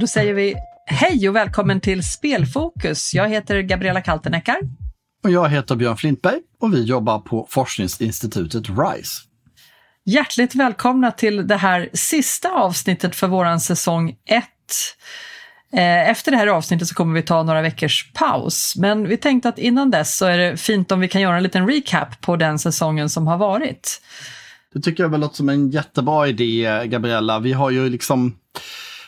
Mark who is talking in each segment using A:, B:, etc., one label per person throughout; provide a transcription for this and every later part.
A: Då säger vi hej och välkommen till Spelfokus. Jag heter Gabriella Kalteneckar.
B: Och jag heter Björn Flintberg och vi jobbar på forskningsinstitutet RISE.
A: Hjärtligt välkomna till det här sista avsnittet för våran säsong 1. Eh, efter det här avsnittet så kommer vi ta några veckors paus, men vi tänkte att innan dess så är det fint om vi kan göra en liten recap på den säsongen som har varit.
B: Det tycker jag väl låter som en jättebra idé, Gabriella. Vi har ju liksom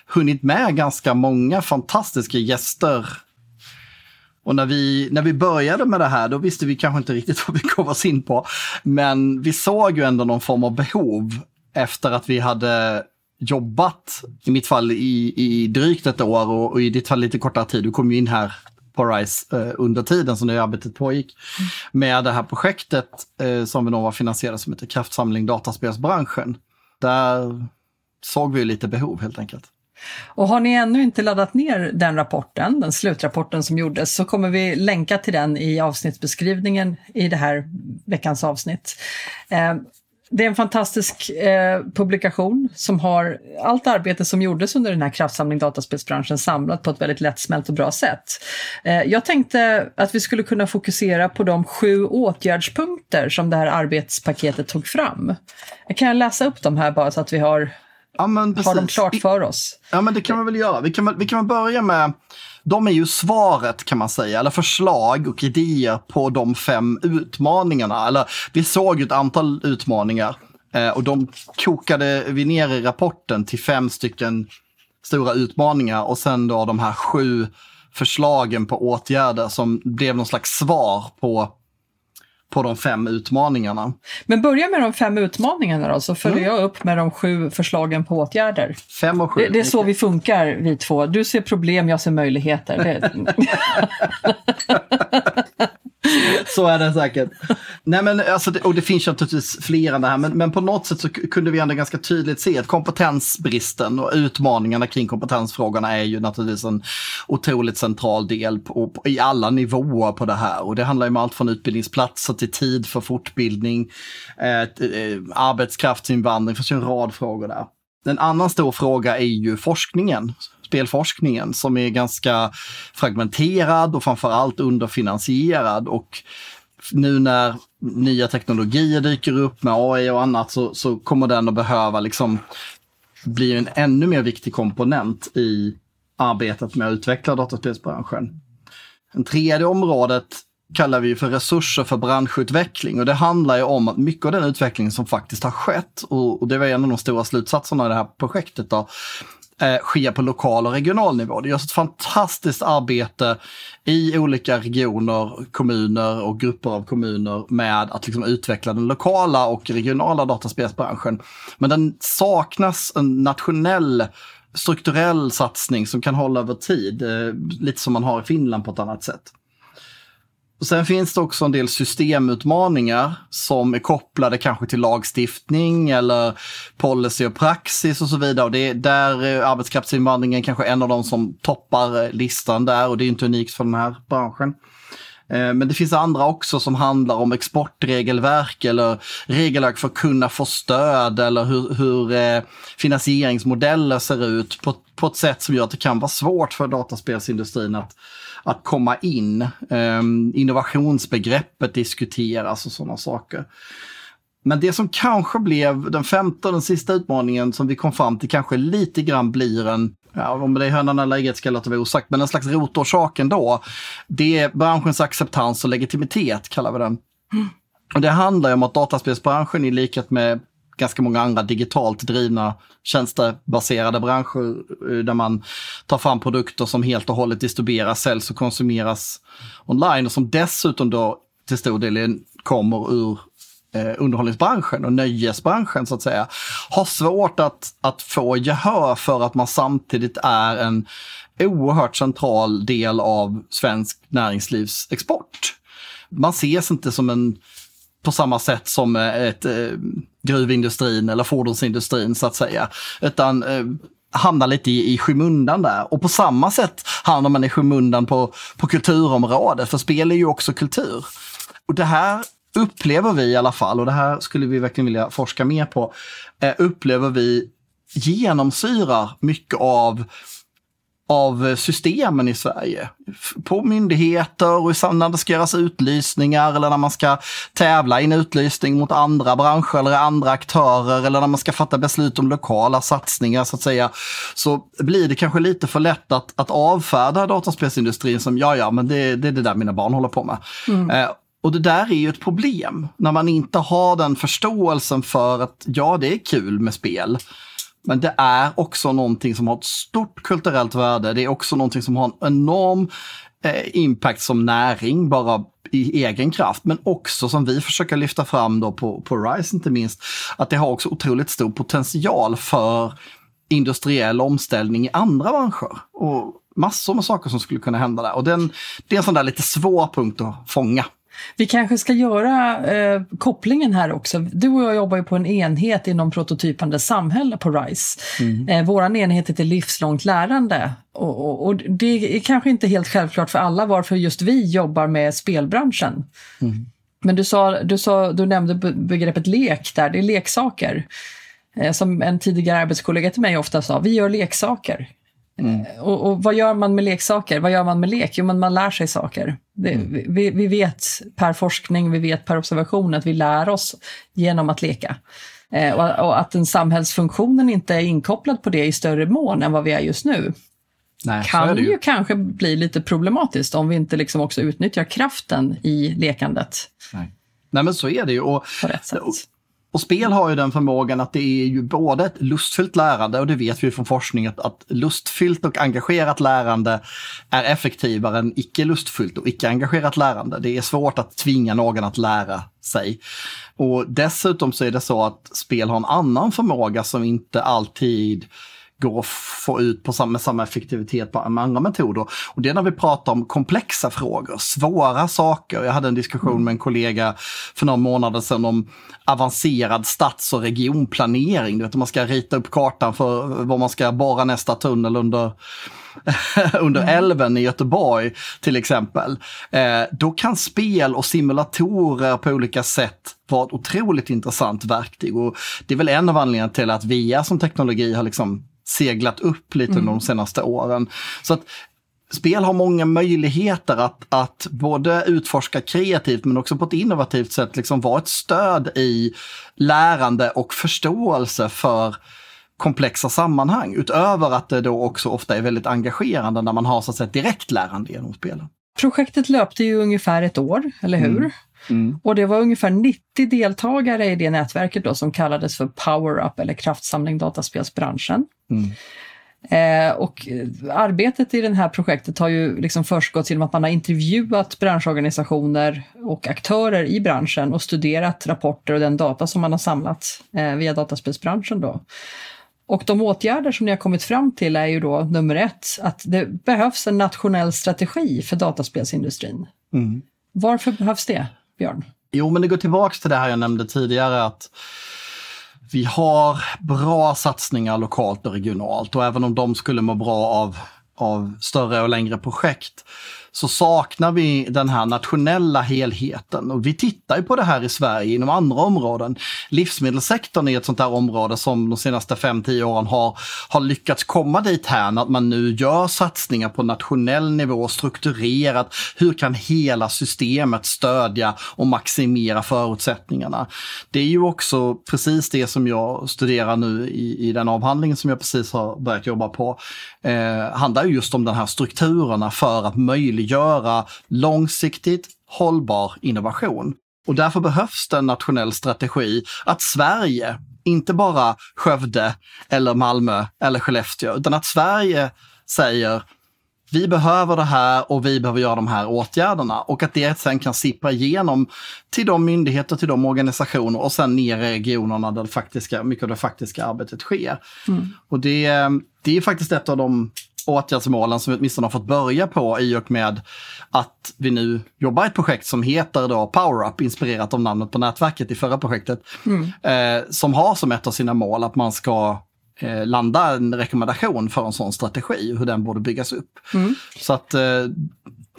B: hunnit med ganska många fantastiska gäster. Och när vi, när vi började med det här, då visste vi kanske inte riktigt vad vi gav oss in på. Men vi såg ju ändå någon form av behov efter att vi hade jobbat, i mitt fall i, i drygt ett år och, och i ditt fall lite kortare tid. Du kom ju in här på RISE eh, under tiden som det arbetet pågick. Med det här projektet eh, som vi då var finansierade som heter Kraftsamling dataspelsbranschen. Där såg vi lite behov helt enkelt.
A: Och har ni ännu inte laddat ner den rapporten, den slutrapporten som gjordes, så kommer vi länka till den i avsnittsbeskrivningen i det här veckans avsnitt. Eh, det är en fantastisk eh, publikation som har allt arbete som gjordes under den här kraftsamling dataspelsbranschen samlat på ett väldigt lättsmält och bra sätt. Eh, jag tänkte att vi skulle kunna fokusera på de sju åtgärdspunkter som det här arbetspaketet tog fram. Jag kan läsa upp dem här bara så att vi har ja, har dem klart för oss.
B: Ja, men det kan vi väl göra. Vi kan, vi kan börja med, de är ju svaret kan man säga, eller förslag och idéer på de fem utmaningarna. Eller vi såg ett antal utmaningar eh, och de kokade vi ner i rapporten till fem stycken stora utmaningar och sen då de här sju förslagen på åtgärder som blev någon slags svar på på de fem utmaningarna.
A: Men börja med de fem utmaningarna då, så följer mm. jag upp med de sju förslagen på åtgärder.
B: Fem och sju.
A: Det, det är så vi funkar vi två. Du ser problem, jag ser möjligheter.
B: så är det säkert. Nej men alltså, och det finns ju naturligtvis flera det här, men, men på något sätt så kunde vi ändå ganska tydligt se att kompetensbristen och utmaningarna kring kompetensfrågorna är ju naturligtvis en otroligt central del på, på, i alla nivåer på det här. Och det handlar ju om allt från utbildningsplatser till tid för fortbildning, eh, eh, arbetskraftsinvandring, det finns ju en rad frågor där. En annan stor fråga är ju forskningen spelforskningen som är ganska fragmenterad och framförallt underfinansierad. Och nu när nya teknologier dyker upp med AI och annat så, så kommer den att behöva liksom bli en ännu mer viktig komponent i arbetet med att utveckla dataspelsbranschen. Det tredje området kallar vi för resurser för branschutveckling och det handlar ju om att mycket av den utveckling som faktiskt har skett och, och det var en av de stora slutsatserna i det här projektet då, eh, sker på lokal och regional nivå. Det görs ett fantastiskt arbete i olika regioner, kommuner och grupper av kommuner med att liksom utveckla den lokala och regionala dataspelsbranschen. Men den saknas en nationell strukturell satsning som kan hålla över tid, eh, lite som man har i Finland på ett annat sätt. Och sen finns det också en del systemutmaningar som är kopplade kanske till lagstiftning eller policy och praxis och så vidare. Och det är där eh, arbetskraftsinvandringen kanske är en av de som toppar eh, listan där och det är inte unikt för den här branschen. Eh, men det finns andra också som handlar om exportregelverk eller regelverk för att kunna få stöd eller hur, hur finansieringsmodeller ser ut på, på ett sätt som gör att det kan vara svårt för dataspelsindustrin att att komma in. Um, innovationsbegreppet diskuteras och sådana saker. Men det som kanske blev den femte och den sista utmaningen som vi kom fram till kanske lite grann blir en, ja, om det är hönan eller ägget ska jag låta vara osagt, men en slags rotorsak ändå. Det är branschens acceptans och legitimitet kallar vi den. Mm. Och det handlar om att dataspelsbranschen i likhet med ganska många andra digitalt drivna tjänstebaserade branscher eh, där man tar fram produkter som helt och hållet distribueras, säljs och konsumeras online och som dessutom då till stor del kommer ur eh, underhållningsbranschen och nöjesbranschen så att säga, har svårt att, att få gehör för att man samtidigt är en oerhört central del av svensk näringslivs export. Man ses inte som en på samma sätt som eh, ett, eh, gruvindustrin eller fordonsindustrin så att säga. Utan eh, hamnar lite i, i skymundan där. Och på samma sätt hamnar man i skymundan på, på kulturområdet, för spel är ju också kultur. Och det här upplever vi i alla fall, och det här skulle vi verkligen vilja forska mer på, eh, upplever vi genomsyrar mycket av av systemen i Sverige. På myndigheter och när det ska göras utlysningar eller när man ska tävla i en utlysning mot andra branscher eller andra aktörer eller när man ska fatta beslut om lokala satsningar så att säga. Så blir det kanske lite för lätt att, att avfärda dataspelsindustrin som ja, ja, men det, det är det där mina barn håller på med. Mm. Eh, och det där är ju ett problem när man inte har den förståelsen för att ja, det är kul med spel. Men det är också någonting som har ett stort kulturellt värde. Det är också någonting som har en enorm eh, impact som näring, bara i egen kraft, men också som vi försöker lyfta fram då på, på RISE inte minst, att det har också otroligt stor potential för industriell omställning i andra branscher. Och massor med saker som skulle kunna hända där. Och den, det är en sån där lite svår punkt att fånga.
A: Vi kanske ska göra eh, kopplingen här också. Du och jag jobbar ju på en enhet inom prototypande samhälle på RISE. Mm. Eh, Vår enhet heter livslångt lärande och, och, och, det är kanske inte helt självklart för alla varför just vi jobbar med spelbranschen. Mm. Men du, sa, du, sa, du nämnde begreppet lek där, det är leksaker. Eh, som en tidigare arbetskollega till mig ofta sa, vi gör leksaker. Mm. Och, och, vad gör man med leksaker? Vad gör man med lek? Jo, men man lär sig saker. Det, mm. vi, vi, vet per forskning, vi vet per observation att vi lär oss genom att leka. Eh, och, och, att den samhällsfunktionen inte är inkopplad på det i större mån än vad vi är just nu. Nej, kan ju. ju kanske bli lite problematiskt om vi inte liksom också utnyttjar kraften i lekandet.
B: Nej. Nej men så är det ju. Och, på rätt sätt. Och spel har ju den förmågan att det är ju både ett lustfyllt lärande och det vet vi från forskning att, att lustfyllt och engagerat lärande är effektivare än icke lustfyllt och icke engagerat lärande. Det är svårt att tvinga någon att lära sig. Och dessutom så är det så att spel har en annan förmåga som inte alltid går att få ut på samma, samma effektivitet med andra metoder. Och det är när vi pratar om komplexa frågor, svåra saker. Jag hade en diskussion med en kollega för några månader sedan om avancerad stads och regionplanering. Du vet, man ska rita upp kartan för var man ska borra nästa tunnel under under mm. älven i Göteborg till exempel. Eh, då kan spel och simulatorer på olika sätt vara ett otroligt intressant verktyg. Och det är väl en av anledningarna till att VR som teknologi har liksom seglat upp lite mm. de senaste åren. Så att spel har många möjligheter att, att både utforska kreativt men också på ett innovativt sätt liksom vara ett stöd i lärande och förståelse för komplexa sammanhang. Utöver att det då också ofta är väldigt engagerande när man har så att säga direkt lärande genom spelen.
A: Projektet löpte ju ungefär ett år, eller hur? Mm. Mm. Och det var ungefär 90 deltagare i det nätverket då som kallades för Power Up eller Kraftsamling dataspelsbranschen. Mm. Eh, och arbetet i det här projektet har ju liksom förstgått genom att man har intervjuat branschorganisationer och aktörer i branschen och studerat rapporter och den data som man har samlat eh, via dataspelsbranschen. Då. Och de åtgärder som ni har kommit fram till är ju då nummer ett, att det behövs en nationell strategi för dataspelsindustrin. Mm. Varför behövs det, Björn?
B: Jo, men det går tillbaks till det här jag nämnde tidigare, att vi har bra satsningar lokalt och regionalt och även om de skulle må bra av, av större och längre projekt så saknar vi den här nationella helheten. Och vi tittar ju på det här i Sverige inom andra områden. Livsmedelssektorn är ett sånt där område som de senaste 5-10 åren har, har lyckats komma dit här att man nu gör satsningar på nationell nivå strukturerat. Hur kan hela systemet stödja och maximera förutsättningarna? Det är ju också precis det som jag studerar nu i, i den avhandlingen som jag precis har börjat jobba på. Eh, handlar just om de här strukturerna för att möjliggöra möjliggöra långsiktigt hållbar innovation. Och därför behövs det en nationell strategi att Sverige, inte bara Skövde eller Malmö eller Skellefteå, utan att Sverige säger vi behöver det här och vi behöver göra de här åtgärderna och att det sen kan sippra igenom till de myndigheter, till de organisationer och sen ner i regionerna där faktiska, mycket av det faktiska arbetet sker. Mm. Och det, det är faktiskt ett av de åtgärdsmålen som vi åtminstone har fått börja på i och med att vi nu jobbar i ett projekt som heter då Power Up, inspirerat av namnet på nätverket i förra projektet, mm. eh, som har som ett av sina mål att man ska eh, landa en rekommendation för en sån strategi, hur den borde byggas upp.
A: Mm.
B: Så att eh,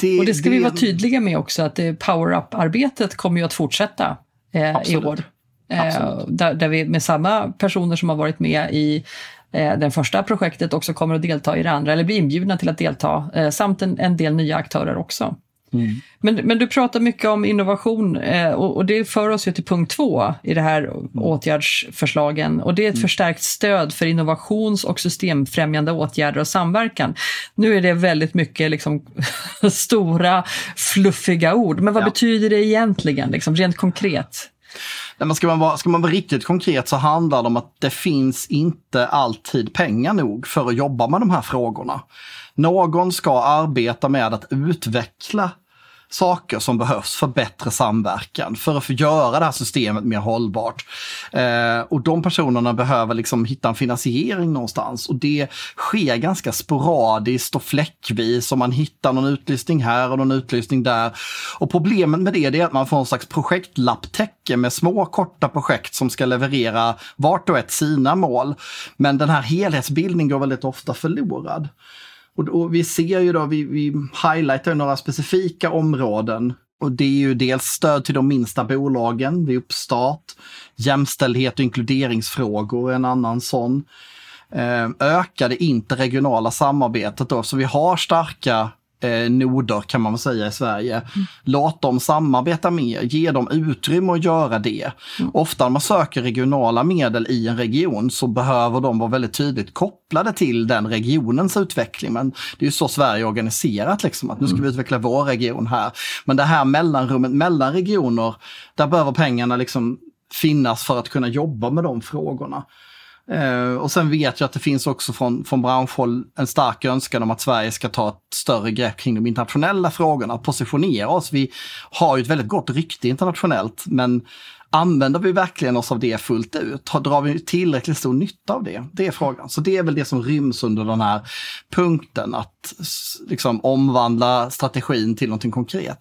A: det, och det ska det... vi vara tydliga med också, att Power Up-arbetet kommer ju att fortsätta eh, i år. Eh, där, där, vi med samma personer som har varit med i eh, det första projektet också kommer att delta i det andra, eller bli inbjudna till att delta, eh, samt en, en del nya aktörer också. Mm. Men, men du pratar mycket om innovation eh, och, och, det för oss ju till punkt två i det här åtgärdsförslagen och det är ett mm. förstärkt stöd för innovations och systemfrämjande åtgärder och samverkan. Nu är det väldigt mycket liksom, stora, fluffiga ord, men vad ja. betyder det egentligen, liksom, rent konkret?
B: Nej, men ska, man vara, ska man vara riktigt konkret så handlar det om att det finns inte alltid pengar nog för att jobba med de här frågorna. Någon ska arbeta med att utveckla saker som behövs för bättre samverkan, för att få göra det här systemet mer hållbart. Eh, och de personerna behöver liksom hitta en finansiering någonstans och det sker ganska sporadiskt och fläckvis och man hittar någon utlysning här och någon utlysning där. Och problemet med det är att man får en slags projektlapptäcke med små korta projekt som ska leverera vart och ett sina mål. Men den här helhetsbildningen går väldigt ofta förlorad. Och, och vi ser ju då, vi, vi highlightar några specifika områden. Och det är ju dels stöd till de minsta bolagen vid uppstart. Jämställdhet och inkluderingsfrågor är en annan sån. Eh, ökade interregionala samarbetet då, så vi har starka eh, noder kan man väl säga i Sverige. Mm. Låt dem samarbeta mer, ge dem utrymme att göra det. Mm. Ofta när man söker regionala medel i en region så behöver de vara väldigt tydligt kopplade till den regionens utveckling. Men det är ju så Sverige är organiserat, liksom, att nu ska vi mm. utveckla vår region här. Men det här mellanrummet mellan regioner, där behöver pengarna liksom finnas för att kunna jobba med de frågorna. Uh, och sen vet jag att det finns också från, från branschhåll en stark önskan om att Sverige ska ta ett större grepp kring de internationella frågorna, positionera oss. Vi har ju ett väldigt gott rykte internationellt, men använder vi verkligen oss av det fullt ut? Drar vi tillräckligt stor nytta av det? Det är frågan. Så det är väl det som ryms under den här punkten, att liksom omvandla strategin till någonting konkret.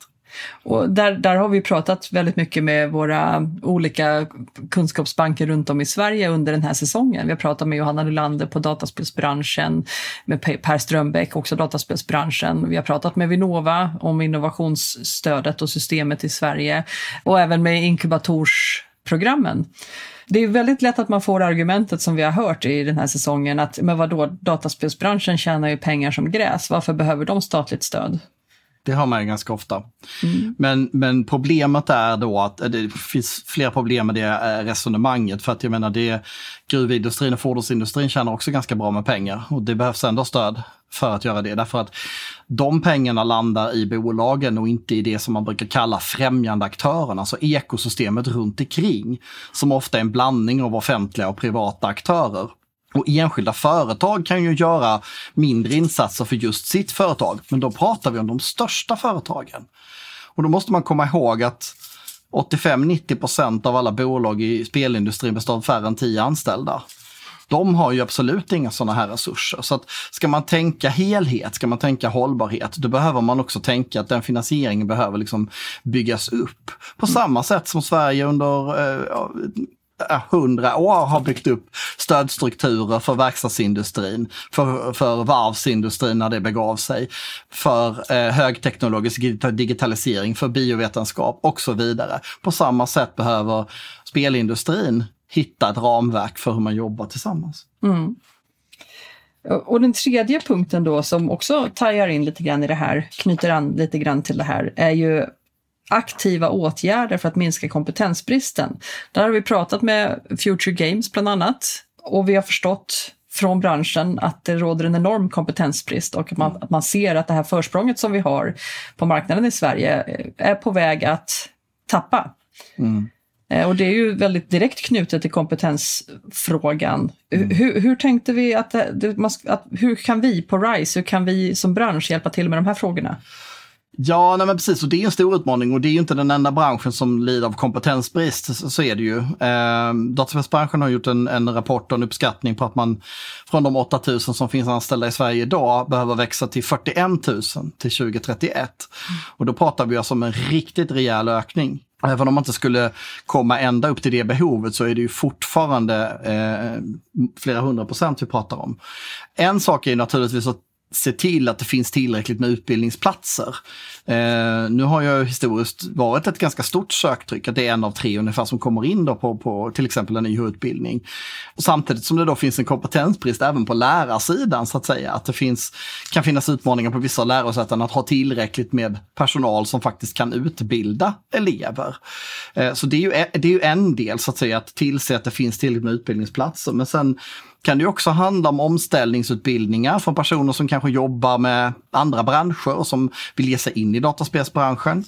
A: Och där, där har vi pratat väldigt mycket med våra olika kunskapsbanker runt om i Sverige under den här säsongen. Vi har pratat med Johanna Nylander på dataspelsbranschen, med Per Strömbäck, också dataspelsbranschen. Vi har pratat med Vinnova om innovationsstödet och systemet i Sverige och även med inkubatorsprogrammen. Det är väldigt lätt att man får argumentet som vi har hört i den här säsongen att men vadå, dataspelsbranschen tjänar ju pengar som gräs, varför behöver de statligt stöd?
B: Det har man ju ganska ofta. Mm. Men, men problemet är då att det finns flera problem med det eh, resonemanget. För att jag menar, det, gruvindustrin och fordonsindustrin tjänar också ganska bra med pengar och det behövs ändå stöd för att göra det. Därför att de pengarna landar i bolagen och inte i det som man brukar kalla främjande aktörerna, alltså ekosystemet runt omkring. Som ofta är en blandning av offentliga och privata aktörer. Och enskilda företag kan ju göra mindre insatser för just sitt företag, men då pratar vi om de största företagen. Och då måste man komma ihåg att 85-90% av alla bolag i spelindustrin består av färre än 10 anställda. De har ju absolut inga sådana här resurser. Så att ska man tänka helhet, ska man tänka hållbarhet, då behöver man också tänka att den finansieringen behöver liksom byggas upp. På samma sätt som Sverige under eh, hundra år har byggt upp stödstrukturer för verkstadsindustrin, för, för varvsindustrin när det begav sig, för eh, högteknologisk digitalisering, för biovetenskap och så vidare. På samma sätt behöver spelindustrin hitta ett ramverk för hur man jobbar tillsammans. Mm.
A: Och den tredje punkten då som också tajar in lite grann i det här, knyter an lite grann till det här, är ju aktiva åtgärder för att minska kompetensbristen. Där har vi pratat med Future Games bland annat och vi har förstått från branschen att det råder en enorm kompetensbrist och att man, att man ser att det här försprånget som vi har på marknaden i Sverige är på väg att tappa. Mm. Eh, och det är ju väldigt direkt knutet till kompetensfrågan. Mm. Hur, hur, tänkte vi att, att, hur kan vi på RISE, hur kan vi som bransch hjälpa till med de här frågorna?
B: Ja, nej men precis. Och det är en stor utmaning och det är ju inte den enda branschen som lider av kompetensbrist. Så, så är det ju. Eh, Dataspelsbranschen har gjort en, en rapport och en uppskattning på att man från de 8000 som finns anställda i Sverige idag behöver växa till 41 000 till 2031. Och då pratar vi alltså om en riktigt rejäl ökning. Även om man inte skulle komma ända upp till det behovet så är det ju fortfarande eh, flera hundra procent vi pratar om. En sak är ju naturligtvis att se till att det finns tillräckligt med utbildningsplatser. Eh, nu har ju historiskt varit ett ganska stort söktryck, att det är en av tre ungefär som kommer in då på, på till exempel en YH-utbildning. Samtidigt som det då finns en kompetensbrist även på lärarsidan så att säga, att det finns, kan finnas utmaningar på vissa lärosäten att ha tillräckligt med personal som faktiskt kan utbilda elever. Eh, så det är, ju, det är ju en del så att säga, att tillse att det finns tillräckligt med utbildningsplatser. Men sen kan det också handla om omställningsutbildningar för personer som kanske jobbar med andra branscher och som vill ge sig in i dataspelsbranschen.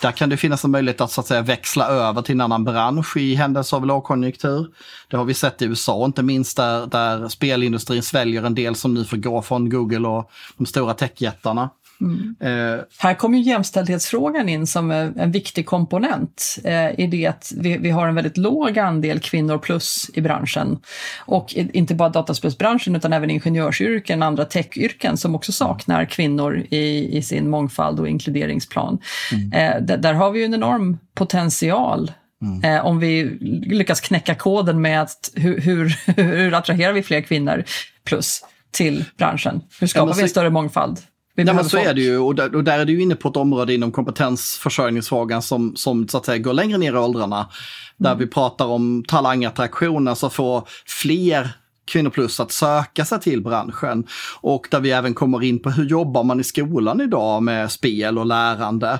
B: Där kan det finnas en möjlighet att, så att säga, växla över till en annan bransch i händelse av lågkonjunktur. Det har vi sett i USA, inte minst där, där spelindustrin sväljer en del som nu får gå från Google och de stora techjättarna.
A: Mm. Eh, här kommer jämställdhetsfrågan in som en viktig komponent eh, i det att vi, vi, har en väldigt låg andel kvinnor plus i branschen. Och inte bara dataspelsbranschen utan även ingenjörsyrken, andra techyrken som också saknar kvinnor i, i sin mångfald och inkluderingsplan. Mm. Eh, där har vi ju en enorm potential Mm. Eh, om vi lyckas knäcka koden med att hur, hur, hur attraherar vi fler kvinnor plus till branschen? Hur skapar ja, vi en större mångfald?
B: Nej, men så folk. är det ju och där, och där, är du inne på ett område inom kompetensförsörjningsfrågan som, som så att säga går längre ner i åldrarna. Där mm. vi pratar om talangattraktion, alltså få fler kvinnor plus att söka sig till branschen. Och där vi även kommer in på hur jobbar man i skolan idag med spel och lärande.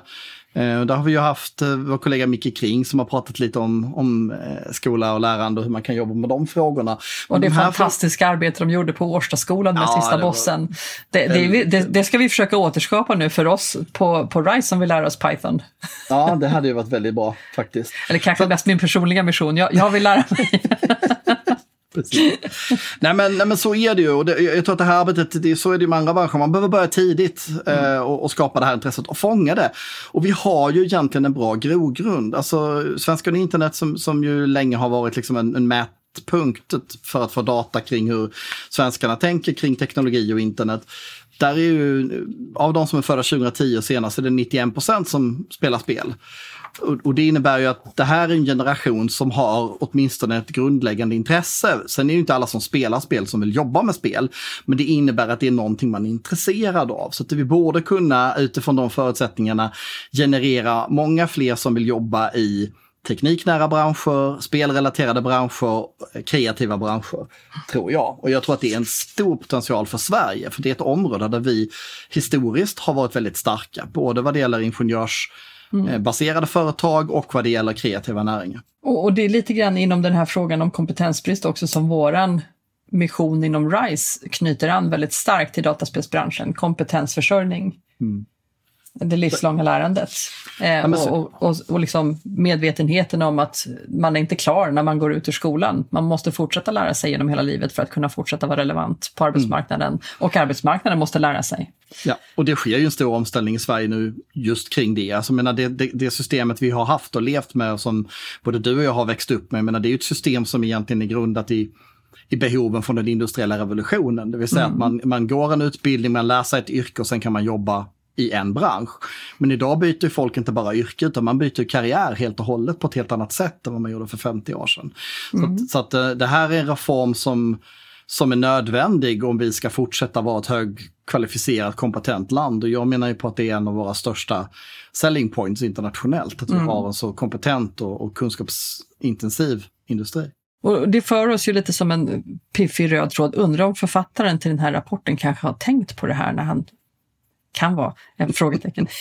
B: Eh, där har vi ju haft eh, vår kollega Micke Kring som har pratat lite om, om eh, skola och lärande och hur man kan jobba med de frågorna.
A: Och det de fantastiska för... arbete de gjorde på Årstaskolan med ja, sista det bossen. Var... Det, det, det, det, ska vi försöka återskapa nu för oss på, på RISE som vill lära oss Python.
B: Ja, det hade ju varit väldigt bra faktiskt.
A: Eller kanske så... mest min personliga mission. Jag, jag vill lära mig.
B: nej, men, nej men så är det ju. Och det, jag tror att det här arbetet, det, så är det ju med andra branscher. Man behöver börja tidigt mm. eh, och, och, skapa det här intresset och fånga det. Och vi har ju egentligen en bra grogrund. Alltså Svenskan internet som, som ju länge har varit liksom en, en mätpunkt för att få data kring hur svenskarna tänker kring teknologi och internet. Där är ju, av de som är födda 2010 och senast, är det 91 procent som spelar spel. Och, det innebär ju att det här är en generation som har åtminstone ett grundläggande intresse. Sen är det inte alla som spelar spel som vill jobba med spel, men det innebär att det är någonting man är intresserad av. Så att vi borde kunna utifrån de förutsättningarna generera många fler som vill jobba i tekniknära branscher, spelrelaterade branscher, kreativa branscher, tror jag. Och jag tror att det är en stor potential för Sverige, för det är ett område där vi historiskt har varit väldigt starka, både vad det gäller ingenjörs mm. Eh, baserade företag och vad det gäller kreativa näringar.
A: Och, och, det är lite grann inom den här frågan om kompetensbrist också som våran mission inom RISE knyter an väldigt starkt till dataspelsbranschen, kompetensförsörjning. Mm det livslånga lärandet. Eh, och, och, och liksom medvetenheten om att man är inte klar när man går ut ur skolan. Man måste fortsätta lära sig genom hela livet för att kunna fortsätta vara relevant på arbetsmarknaden. Mm. Och arbetsmarknaden måste lära sig.
B: Ja, och det sker ju en stor omställning i Sverige nu just kring det. Alltså, menar, det, det, det systemet vi har haft och levt med och som både du och jag har växt upp med, menar, det är ett system som egentligen är grundat i i behoven från den industriella revolutionen. Det vill säga mm. att man, man går en utbildning, man lär sig ett yrke och sen kan man jobba i en bransch. Men idag byter folk inte bara yrke utan man byter karriär helt och hållet på ett helt annat sätt än vad man gjorde för 50 år sedan. Mm. Så, att, så att eh, det här är en reform som, som är nödvändig om vi ska fortsätta vara ett högkvalificerat kompetent land. Och jag menar ju på att det är en av våra största selling points internationellt. Att vi mm. har en så kompetent och, och kunskapsintensiv industri.
A: Och det för oss ju lite som en piffig röd tråd. Undrar om författaren till den här rapporten kanske har tänkt på det här när han kan vara, en frågetecken.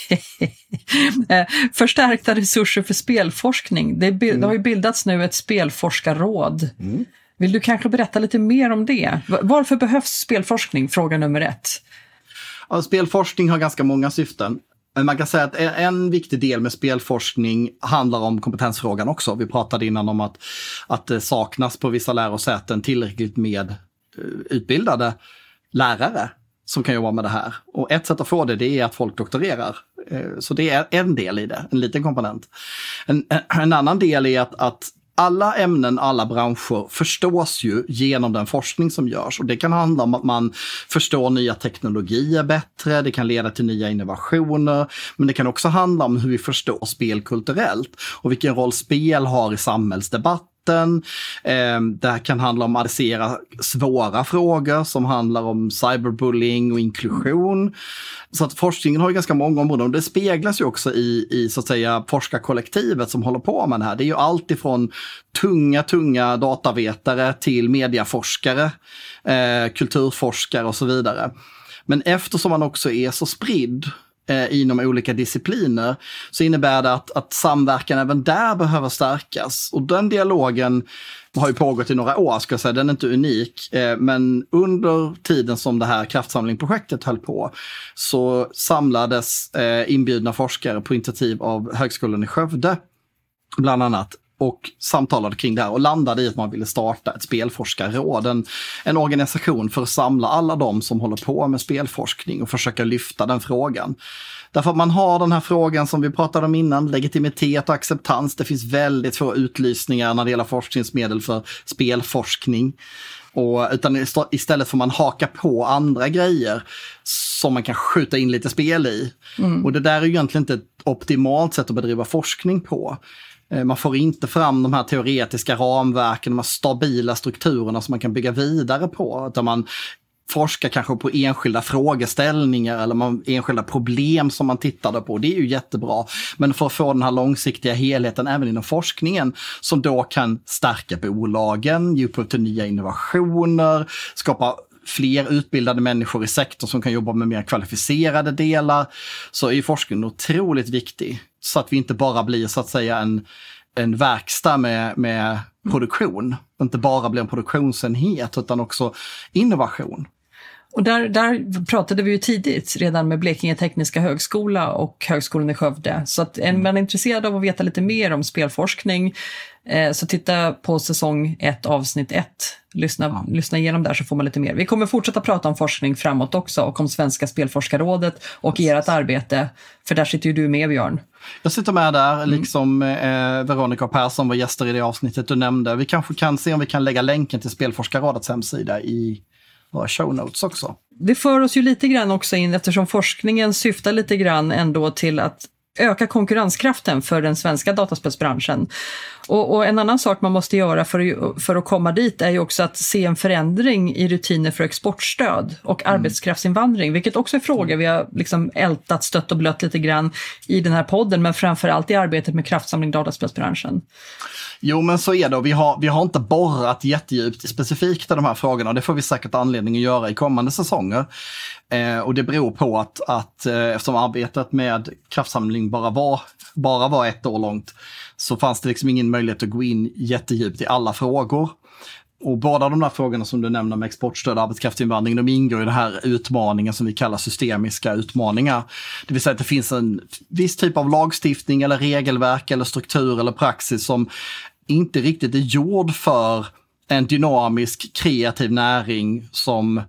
A: Eh, förstärkta resurser för spelforskning. Det, mm. det, har ju bildats nu ett spelforskarråd. Mm. Vill du kanske berätta lite mer om det? Varför behövs spelforskning? Fråga nummer ett.
B: Ja, spelforskning har ganska många syften. Men man kan säga att en viktig del med spelforskning handlar om kompetensfrågan också. Vi pratade innan om att, att det saknas på vissa lärosäten tillräckligt med eh, utbildade lärare som kan jobba med det här. Och ett sätt att få det, det är att folk doktorerar. Eh, så det är en del i det, en liten komponent. En, eh, en annan del är att, att alla ämnen, alla branscher förstås ju genom den forskning som görs. Och det kan handla om att man förstår nya teknologier bättre, det kan leda till nya innovationer, men det kan också handla om hur vi förstår spel kulturellt och vilken roll spel har i samhällsdebatt Eh, det här kan handla om att adressera svåra frågor som handlar om cyberbullying och inklusion. Så att forskningen har ju ganska många områden och det speglas ju också i, i så att säga forskarkollektivet som håller på med det här. Det är ju allt ifrån tunga, tunga datavetare till mediaforskare, eh, kulturforskare och så vidare. Men eftersom man också är så spridd eh, inom olika discipliner så innebär det att, att samverkan även där behöver stärkas. Och den dialogen har ju pågått i några år, ska jag säga. Den är inte unik. Eh, men under tiden som det här kraftsamlingprojektet höll på så samlades eh, inbjudna forskare på initiativ av Högskolan i Skövde, bland annat, och samtalade kring det här och landade i att man ville starta ett spelforskarråd. En, en organisation för att samla alla de som håller på med spelforskning och försöka lyfta den frågan. Därför att man har den här frågan som vi pratade om innan, legitimitet och acceptans. Det finns väldigt få utlysningar när det gäller forskningsmedel för spelforskning. Och, utan istället får man haka på andra grejer som man kan skjuta in lite spel i. Mm. Och det där är ju egentligen inte ett optimalt sätt att bedriva forskning på. Eh, man får inte fram de här teoretiska ramverken, de här stabila strukturerna som man kan bygga vidare på. Utan man forskar kanske på enskilda frågeställningar eller man, enskilda problem som man tittade på. Det är ju jättebra. Men för att få den här långsiktiga helheten även inom forskningen som då kan stärka bolagen, ge upphov till nya innovationer, skapa fler utbildade människor i sektorn som kan jobba med mer kvalificerade delar, så är forskningen otroligt viktig. Så att vi inte bara blir så att säga en, en verkstad med, med produktion. Inte bara blir en produktionsenhet utan också innovation.
A: Och där, där pratade vi ju tidigt redan med Blekinge Tekniska Högskola och Högskolan i Skövde. Så att är man är intresserad av att veta lite mer om spelforskning eh, så titta på säsong 1 avsnitt 1. Lyssna, ja. lyssna igenom där så får man lite mer. Vi kommer fortsätta prata om forskning framåt också och om Svenska Spelforskarrådet och ert arbete. För där sitter ju du med Björn.
B: Jag sitter med där, mm. liksom eh, Veronica och Persson var gäster i det avsnittet du nämnde. Vi kanske kan se om vi kan lägga länken till Spelforskarrådets hemsida i våra show notes också.
A: Det för oss ju lite grann också in, eftersom forskningen syftar lite grann ändå till att öka konkurrenskraften för den svenska dataspelsbranschen. Och, och, en annan sak man måste göra för, för att komma dit är ju också att se en förändring i rutiner för exportstöd och mm. arbetskraftsinvandring, vilket också är frågor vi har liksom ältat, stött och blött lite grann i den här podden, men framför allt i arbetet med kraftsamling dataspelsbranschen.
B: Jo, men så är det och vi har, vi har inte borrat jättedjupt specifikt i de här frågorna och det får vi säkert anledning att göra i kommande säsonger. Eh, och det beror på att, att eh, eftersom arbetet med kraftsamling bara var, bara var ett år långt så fanns det liksom ingen möjlighet att gå in jättedjupt i alla frågor. Och båda de där frågorna som du nämner med exportstöd och arbetskraftsinvandring, de ingår i den här utmaningen som vi kallar systemiska utmaningar. Det vill säga att det finns en viss typ av lagstiftning eller regelverk eller struktur eller praxis som inte riktigt är gjord för en dynamisk kreativ näring som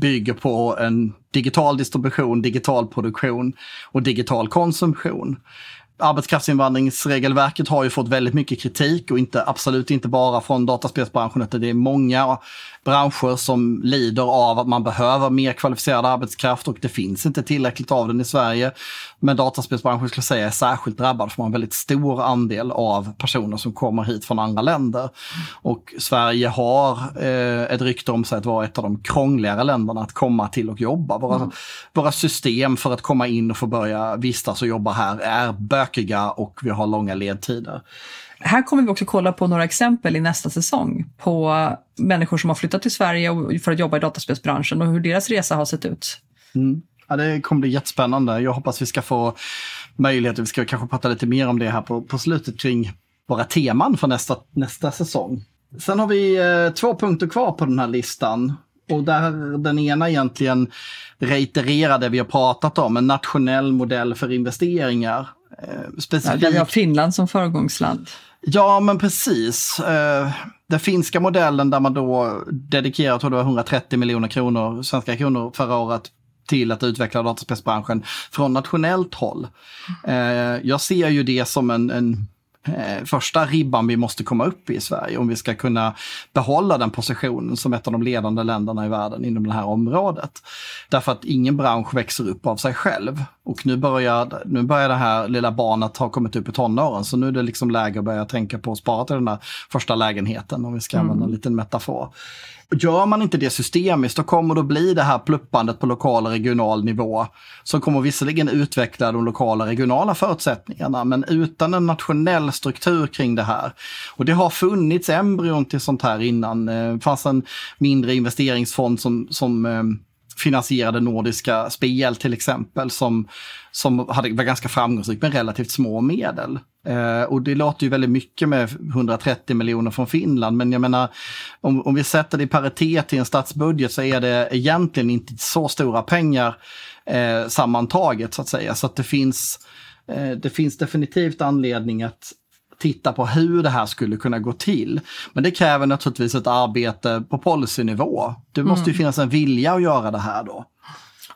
B: bygger på en digital distribution, digital produktion och digital konsumtion arbetskraftsinvandringsregelverket har ju fått väldigt mycket kritik och inte, absolut inte bara från dataspelsbranschen utan det är många branscher som lider av att man behöver mer kvalificerad arbetskraft och det finns inte tillräckligt av den i Sverige. Men dataspelsbranschen skulle jag säga är särskilt drabbad för man har en väldigt stor andel av personer som kommer hit från andra länder. Och Sverige har eh, ett rykte om sig att vara ett av de krångligare länderna att komma till och jobba. Våra, mm. våra system för att komma in och få börja vistas och jobba här är bökiga och vi har långa ledtider.
A: Här kommer vi också kolla på några exempel i nästa säsong på människor som har flyttat till Sverige för att jobba i dataspelsbranschen och hur deras resa har sett ut.
B: Mm. Ja, det kommer bli jättespännande. Jag hoppas vi ska få möjlighet, vi ska kanske prata lite mer om det här på, på slutet kring våra teman för nästa, nästa säsong. Sen har vi eh, två punkter kvar på den här listan. Och där den ena egentligen reitererar det vi har pratat om, en nationell modell för investeringar.
A: Eh, specifikt... Ja, vi har Finland som föregångsland.
B: Ja, men precis. Eh, den finska modellen där man då dedikerar, tror det var 130 miljoner kronor, svenska kronor förra året till att utveckla dataspelsbranschen från nationellt håll. Eh, jag ser ju det som en, en eh, första ribban vi måste komma upp i i Sverige om vi ska kunna behålla den positionen som ett av de ledande länderna i världen inom det här området. Därför att ingen bransch växer upp av sig själv. Och nu börjar, nu börjar det här lilla barnet ha kommit upp i tonåren, så nu är det liksom läge att börja tänka på att spara till den där första lägenheten, om vi ska använda en mm. liten metafor. Gör man inte det systemiskt, då kommer det att bli det här pluppandet på lokal och regional nivå som kommer visserligen utveckla de lokala och regionala förutsättningarna, men utan en nationell struktur kring det här. Och det har funnits embryon till sånt här innan. Det fanns en mindre investeringsfond som, som eh, finansierade nordiska spel till exempel som, som hade, var ganska framgångsrikt med relativt små medel. Eh, och det låter ju väldigt mycket med 130 miljoner från Finland, men jag menar om, om vi sätter det i paritet till en statsbudget så är det egentligen inte så stora pengar eh, sammantaget så att säga. Så att det finns, eh, det finns definitivt anledning att titta på hur det här skulle kunna gå till. Men det kräver naturligtvis ett arbete på policynivå. Det måste ju mm. finnas en vilja att göra det här då.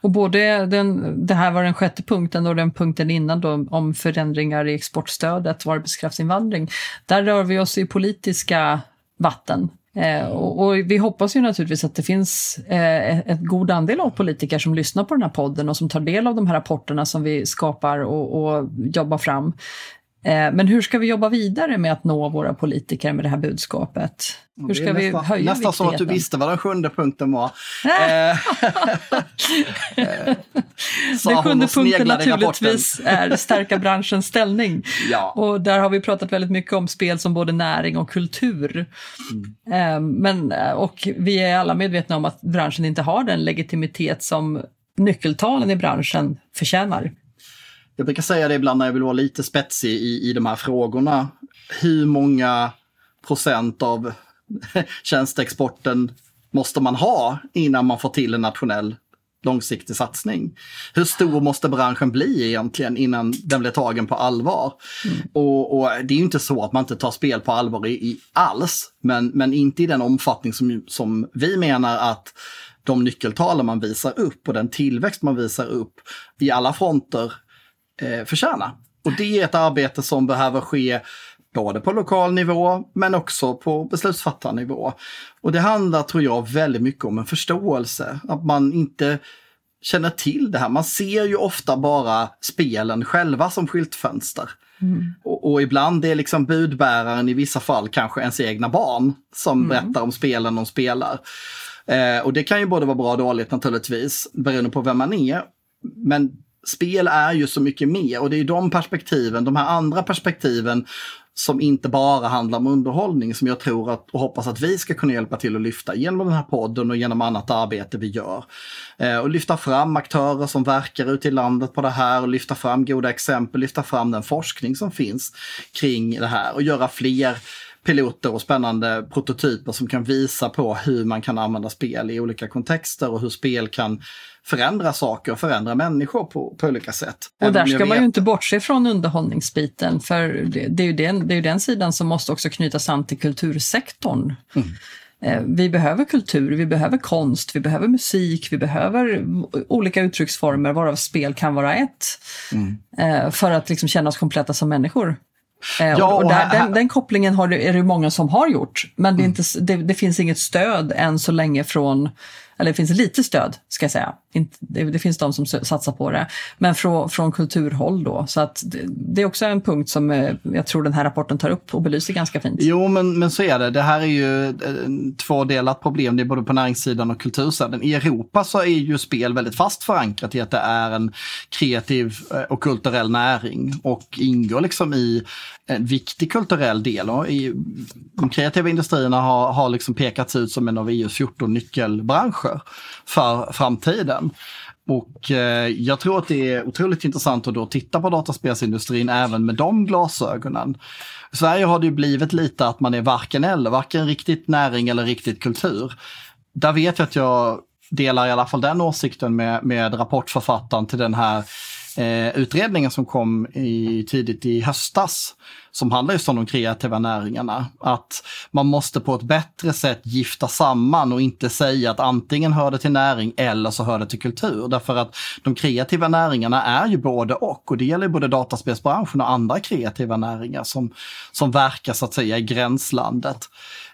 A: Och både den, det här var den sjätte punkten och den punkten innan då om förändringar i exportstödet och arbetskraftsinvandring. Där rör vi oss i politiska vatten. Eh, och, och, vi hoppas ju naturligtvis att det finns eh, ett god andel av politiker som lyssnar på den här podden och som tar del av de här rapporterna som vi skapar och, och jobbar fram. Eh, men hur ska vi jobba vidare med att nå våra politiker med det här budskapet? Hur ska vi
B: nästa,
A: höja
B: Nästan som att du visste vad den sjunde punkten var.
A: Eh, den sjunde punkten naturligtvis är stärka branschens ställning. Ja. Och där har vi pratat väldigt mycket om spel som både näring och kultur. Mm. Men, och vi är alla medvetna om att branschen inte har den legitimitet som nyckeltalen i branschen förtjänar.
B: Jag brukar säga det ibland när jag vill vara lite spetsig i, i de här frågorna. Hur många procent av tjänsteexporten måste man ha innan man får till en nationell långsiktig satsning. Hur stor måste branschen bli egentligen innan den blir tagen på allvar? Mm. Och, och, det är ju inte så att man inte tar spel på allvar i, i alls, men, men inte i den omfattning som, som vi menar att de nyckeltalen man visar upp och den tillväxt man visar upp i alla fronter eh, förtjäna. Och det är ett arbete som behöver ske både på lokal nivå men också på beslutsfattarnivå. Och det handlar, tror jag, väldigt mycket om en förståelse. Att man inte känner till det här. Man ser ju ofta bara spelen själva som skyltfönster. Mm. Och, och, ibland är liksom budbäraren i vissa fall kanske ens egna barn som mm. berättar om spelen de spelar. Eh, och det kan ju både vara bra och dåligt naturligtvis, beroende på vem man är. Men spel är ju så mycket mer och det är de perspektiven, de här andra perspektiven som inte bara handlar om underhållning som jag tror att, och hoppas att vi ska kunna hjälpa till att lyfta genom den här podden och genom annat arbete vi gör. Eh, och lyfta fram aktörer som verkar ute i landet på det här och lyfta fram goda exempel, lyfta fram den forskning som finns kring det här och göra fler piloter och spännande prototyper som kan visa på hur man kan använda spel i olika kontexter och hur spel kan förändra saker och förändra människor på, på olika sätt.
A: Och där ska man ju inte bortse från underhållningsbiten, för det, det är ju den, det är den sidan som måste också knytas an till kultursektorn. Mm. Eh, vi behöver kultur, vi behöver konst, vi behöver musik, vi behöver olika uttrycksformer varav spel kan vara ett. Mm. Eh, för att liksom känna oss kompletta som människor. Eh, ja, och, där, den, den, kopplingen har, är det många som har gjort, men det, mm. inte, det, det, finns inget stöd än så länge från eller det finns lite stöd ska jag säga. Det, finns de som satsar på det, men från, från kulturhåll då. Så att det, är också en punkt som eh, jag tror den här rapporten tar upp och belyser ganska fint.
B: Jo, men, men så är det. Det här är ju ett tvådelat problem. Det är både på näringssidan och kultursidan. I Europa så är ju spel väldigt fast förankrat i att det är en kreativ eh, och kulturell näring och ingår liksom i en viktig kulturell del. Och i, de kreativa industrierna har, har liksom pekats ut som en av EUs 14 nyckelbranscher för framtiden. Och eh, jag tror att det är otroligt intressant att då titta på dataspelsindustrin även med de glasögonen. I Sverige har det ju blivit lite att man är varken eller, varken riktigt näring eller riktigt kultur. Där vet jag att jag delar i alla fall den åsikten med, med rapportförfattaren till den här eh, utredningen som kom i, tidigt i höstas som handlar just om de kreativa näringarna. Att man måste på ett bättre sätt gifta samman och inte säga att antingen hör det till näring eller så hör det till kultur. Därför att de kreativa näringarna är ju både och och det gäller både dataspelsbranschen och andra kreativa näringar som, som verkar så att säga i gränslandet.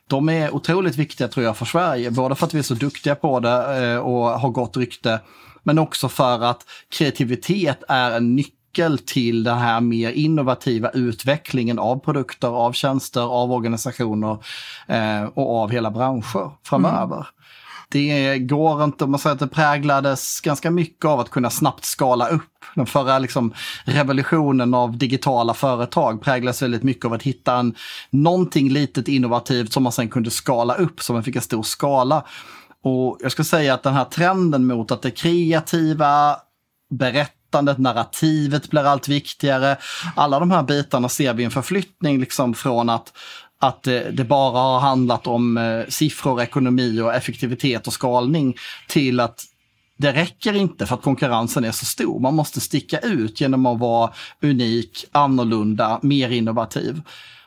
B: De är otroligt viktiga tror jag för Sverige, både för att vi är så duktiga på det eh, och har gott rykte men också för att kreativitet är en nyckel till den här mer innovativa utvecklingen av produkter, av tjänster, av organisationer eh, och av hela branscher framöver. Mm. Det går inte, om man säger att det präglades ganska mycket av att kunna snabbt skala upp. Den förra liksom, revolutionen av digitala företag präglas väldigt mycket av att hitta en, någonting litet innovativt som man sen kunde skala upp, så man fick en stor skala. Och jag ska säga att den här trenden mot att det kreativa, berättandet, narrativet blir allt viktigare. Alla de här bitarna ser vi en förflyttning liksom från att att det, bara har handlat om eh, siffror, ekonomi och effektivitet och skalning till att det räcker inte för att konkurrensen är så stor. Man måste sticka ut genom att vara unik, annorlunda, mer innovativ.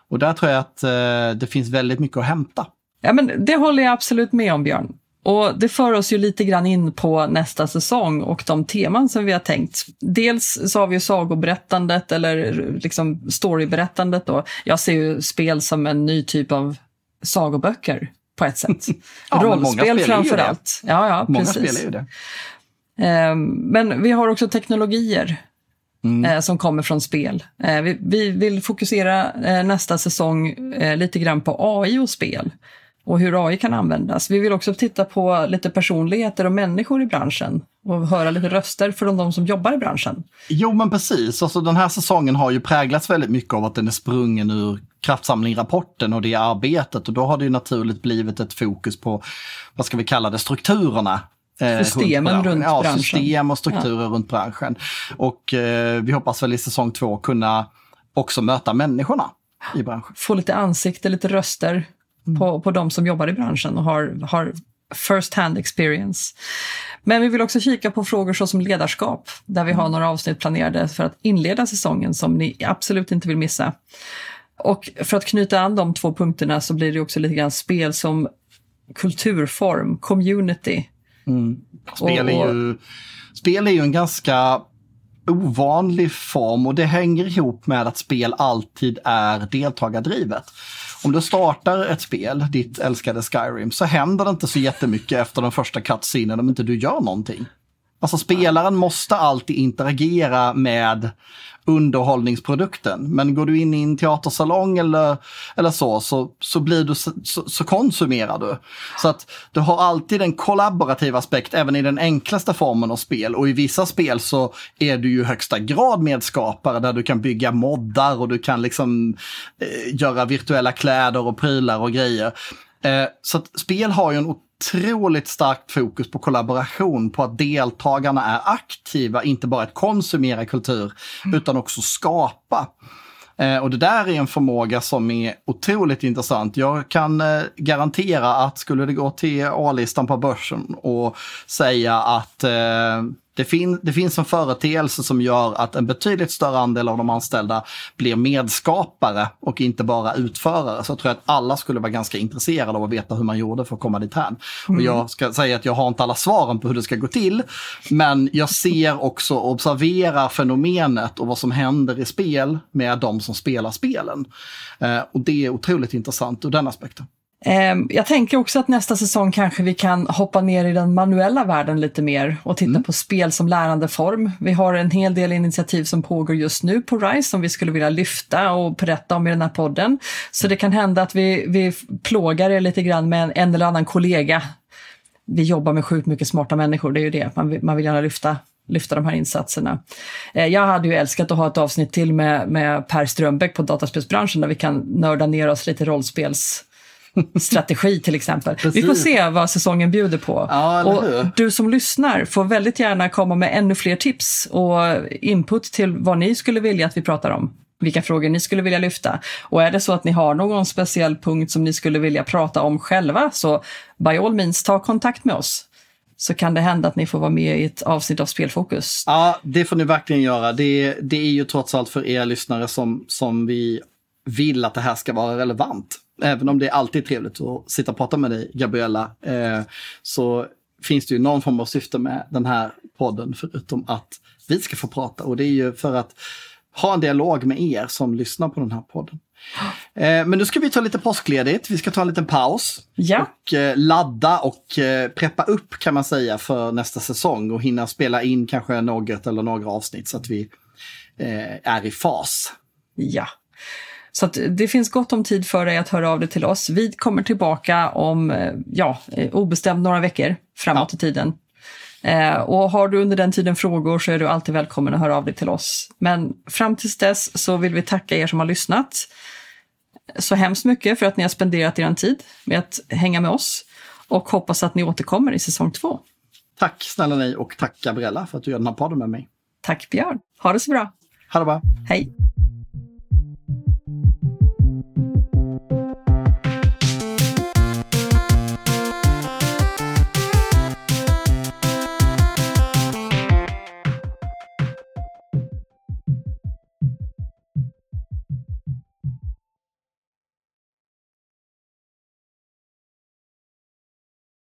B: Och där tror jag att eh, det finns väldigt mycket att hämta.
A: Ja, men det håller jag absolut med om, Björn. Och det för oss ju lite grann in på nästa säsong och de teman som vi har tänkt. Dels så har vi ju sagoberättandet eller liksom storyberättandet då. Jag ser ju spel som en ny typ av sagoböcker på ett sätt. ja, Rollspel framför allt. Ja, ja,
B: många
A: precis.
B: spelar ju det.
A: Ehm, men vi har också teknologier Mm. Eh, som kommer från spel. Eh, vi, vi, vill fokusera eh, nästa säsong lite grann på AI och spel och hur AI kan användas. Vi vill också titta på lite personligheter och människor i branschen och höra lite röster från de som jobbar i branschen.
B: Jo men precis, alltså, den här säsongen har ju präglats väldigt mycket av att den är sprungen ur kraftsamling-rapporten och det arbetet och då har det ju naturligt blivit ett fokus på, vad ska vi kalla det, strukturerna
A: eh, Systemen runt, runt
B: ja,
A: branschen.
B: System och strukturer ja. runt branschen. Och eh, vi hoppas väl i säsong två kunna också möta människorna i branschen.
A: Få lite ansikte, lite röster mm. på, på de som jobbar i branschen och har, har first hand experience. Men vi vill också kika på frågor såsom ledarskap, där vi har mm. några avsnitt planerade för att inleda säsongen som ni absolut inte vill missa. Och för att knyta an de två punkterna så blir det också lite grann spel som kulturform, community.
B: Mm. Spel, är ju, spel är ju en ganska ovanlig form och det hänger ihop med att spel alltid är deltagardrivet. Om du startar ett spel, ditt älskade Skyrim, så händer det inte så jättemycket efter den första cutscenen om inte du gör någonting. Alltså spelaren måste alltid interagera med underhållningsprodukten. Men går du in i en teatersalong eller, eller så, så, så, blir du, så, så konsumerar du. Så att du har alltid en kollaborativ aspekt även i den enklaste formen av spel. Och i vissa spel så är du ju högsta grad medskapare där du kan bygga moddar och du kan liksom eh, göra virtuella kläder och prylar och grejer. Eh, så att spel har ju en otroligt starkt fokus på kollaboration, på att deltagarna är aktiva, inte bara att konsumera kultur, mm. utan också skapa. Eh, och det där är en förmåga som är otroligt intressant. Jag kan eh, garantera att skulle det gå till A-listan på börsen och säga att eh, det, fin det finns en företeelse som gör att en betydligt större andel av de anställda blir medskapare och inte bara utförare. Så jag tror att alla skulle vara ganska intresserade av att veta hur man gjorde för att komma dit här. Mm. Och jag ska säga att jag har inte alla svaren på hur det ska gå till. Men jag ser också och observerar fenomenet och vad som händer i spel med de som spelar spelen. Eh, och det är otroligt intressant ur den aspekten.
A: Ehm, jag tänker också att nästa säsong kanske vi kan hoppa ner i den manuella världen lite mer och titta mm. på spel som lärandeform. Vi har en hel del initiativ som pågår just nu på RISE som vi skulle vilja lyfta och berätta om i den här podden. Så det kan hända att vi, vi plågar er lite grann med en, en eller annan kollega. Vi jobbar med sjukt mycket smarta människor, det är ju det. Man vill, man vill gärna lyfta lyfta de här insatserna. Eh, jag hade ju älskat att ha ett avsnitt till med, med Per Strömbäck på dataspelsbranschen där vi kan nörda ner oss lite rollspels strategi till exempel. Precis. Vi får se vad säsongen bjuder på.
B: Ja,
A: och du som lyssnar får väldigt gärna komma med ännu fler tips och input till vad ni skulle vilja att vi pratar om. Vilka frågor ni skulle vilja lyfta. Och är det så att ni har någon speciell punkt som ni skulle vilja prata om själva så by all means ta kontakt med oss. så kan det hända att ni får vara med i ett avsnitt av Spelfokus.
B: Ja, det får ni verkligen göra. Det, det är ju trots allt för er lyssnare som, som vi vill att det här ska vara relevant. Även om det är alltid trevligt att sitta och prata med dig, Gabriella, eh, så finns det ju någon form av syfte med den här podden, förutom att vi ska få prata. Och det är ju för att ha en dialog med er som lyssnar på den här podden. Eh, men nu ska vi ta lite påskledigt, vi ska ta en liten paus.
A: Ja.
B: Och eh, ladda och eh, preppa upp kan man säga för nästa säsong och hinna spela in kanske något eller några avsnitt så att vi eh, är i fas.
A: Ja. Så det finns gott om tid för dig att höra av dig till oss. Vi kommer tillbaka om eh, ja, eh, obestämt några veckor framåt ja. i tiden. Eh, och har du under den tiden frågor så är du alltid välkommen att höra av dig till oss. Men fram tills dess så vill vi tacka er som har lyssnat så hemskt mycket för att ni har spenderat er tid med att hänga med oss och hoppas att ni återkommer i säsong två.
B: Tack snälla ni och tack Gabriella för att du gör den här podden med mig.
A: Tack Björn. Ha det så bra.
B: Ha det bra.
A: Hej.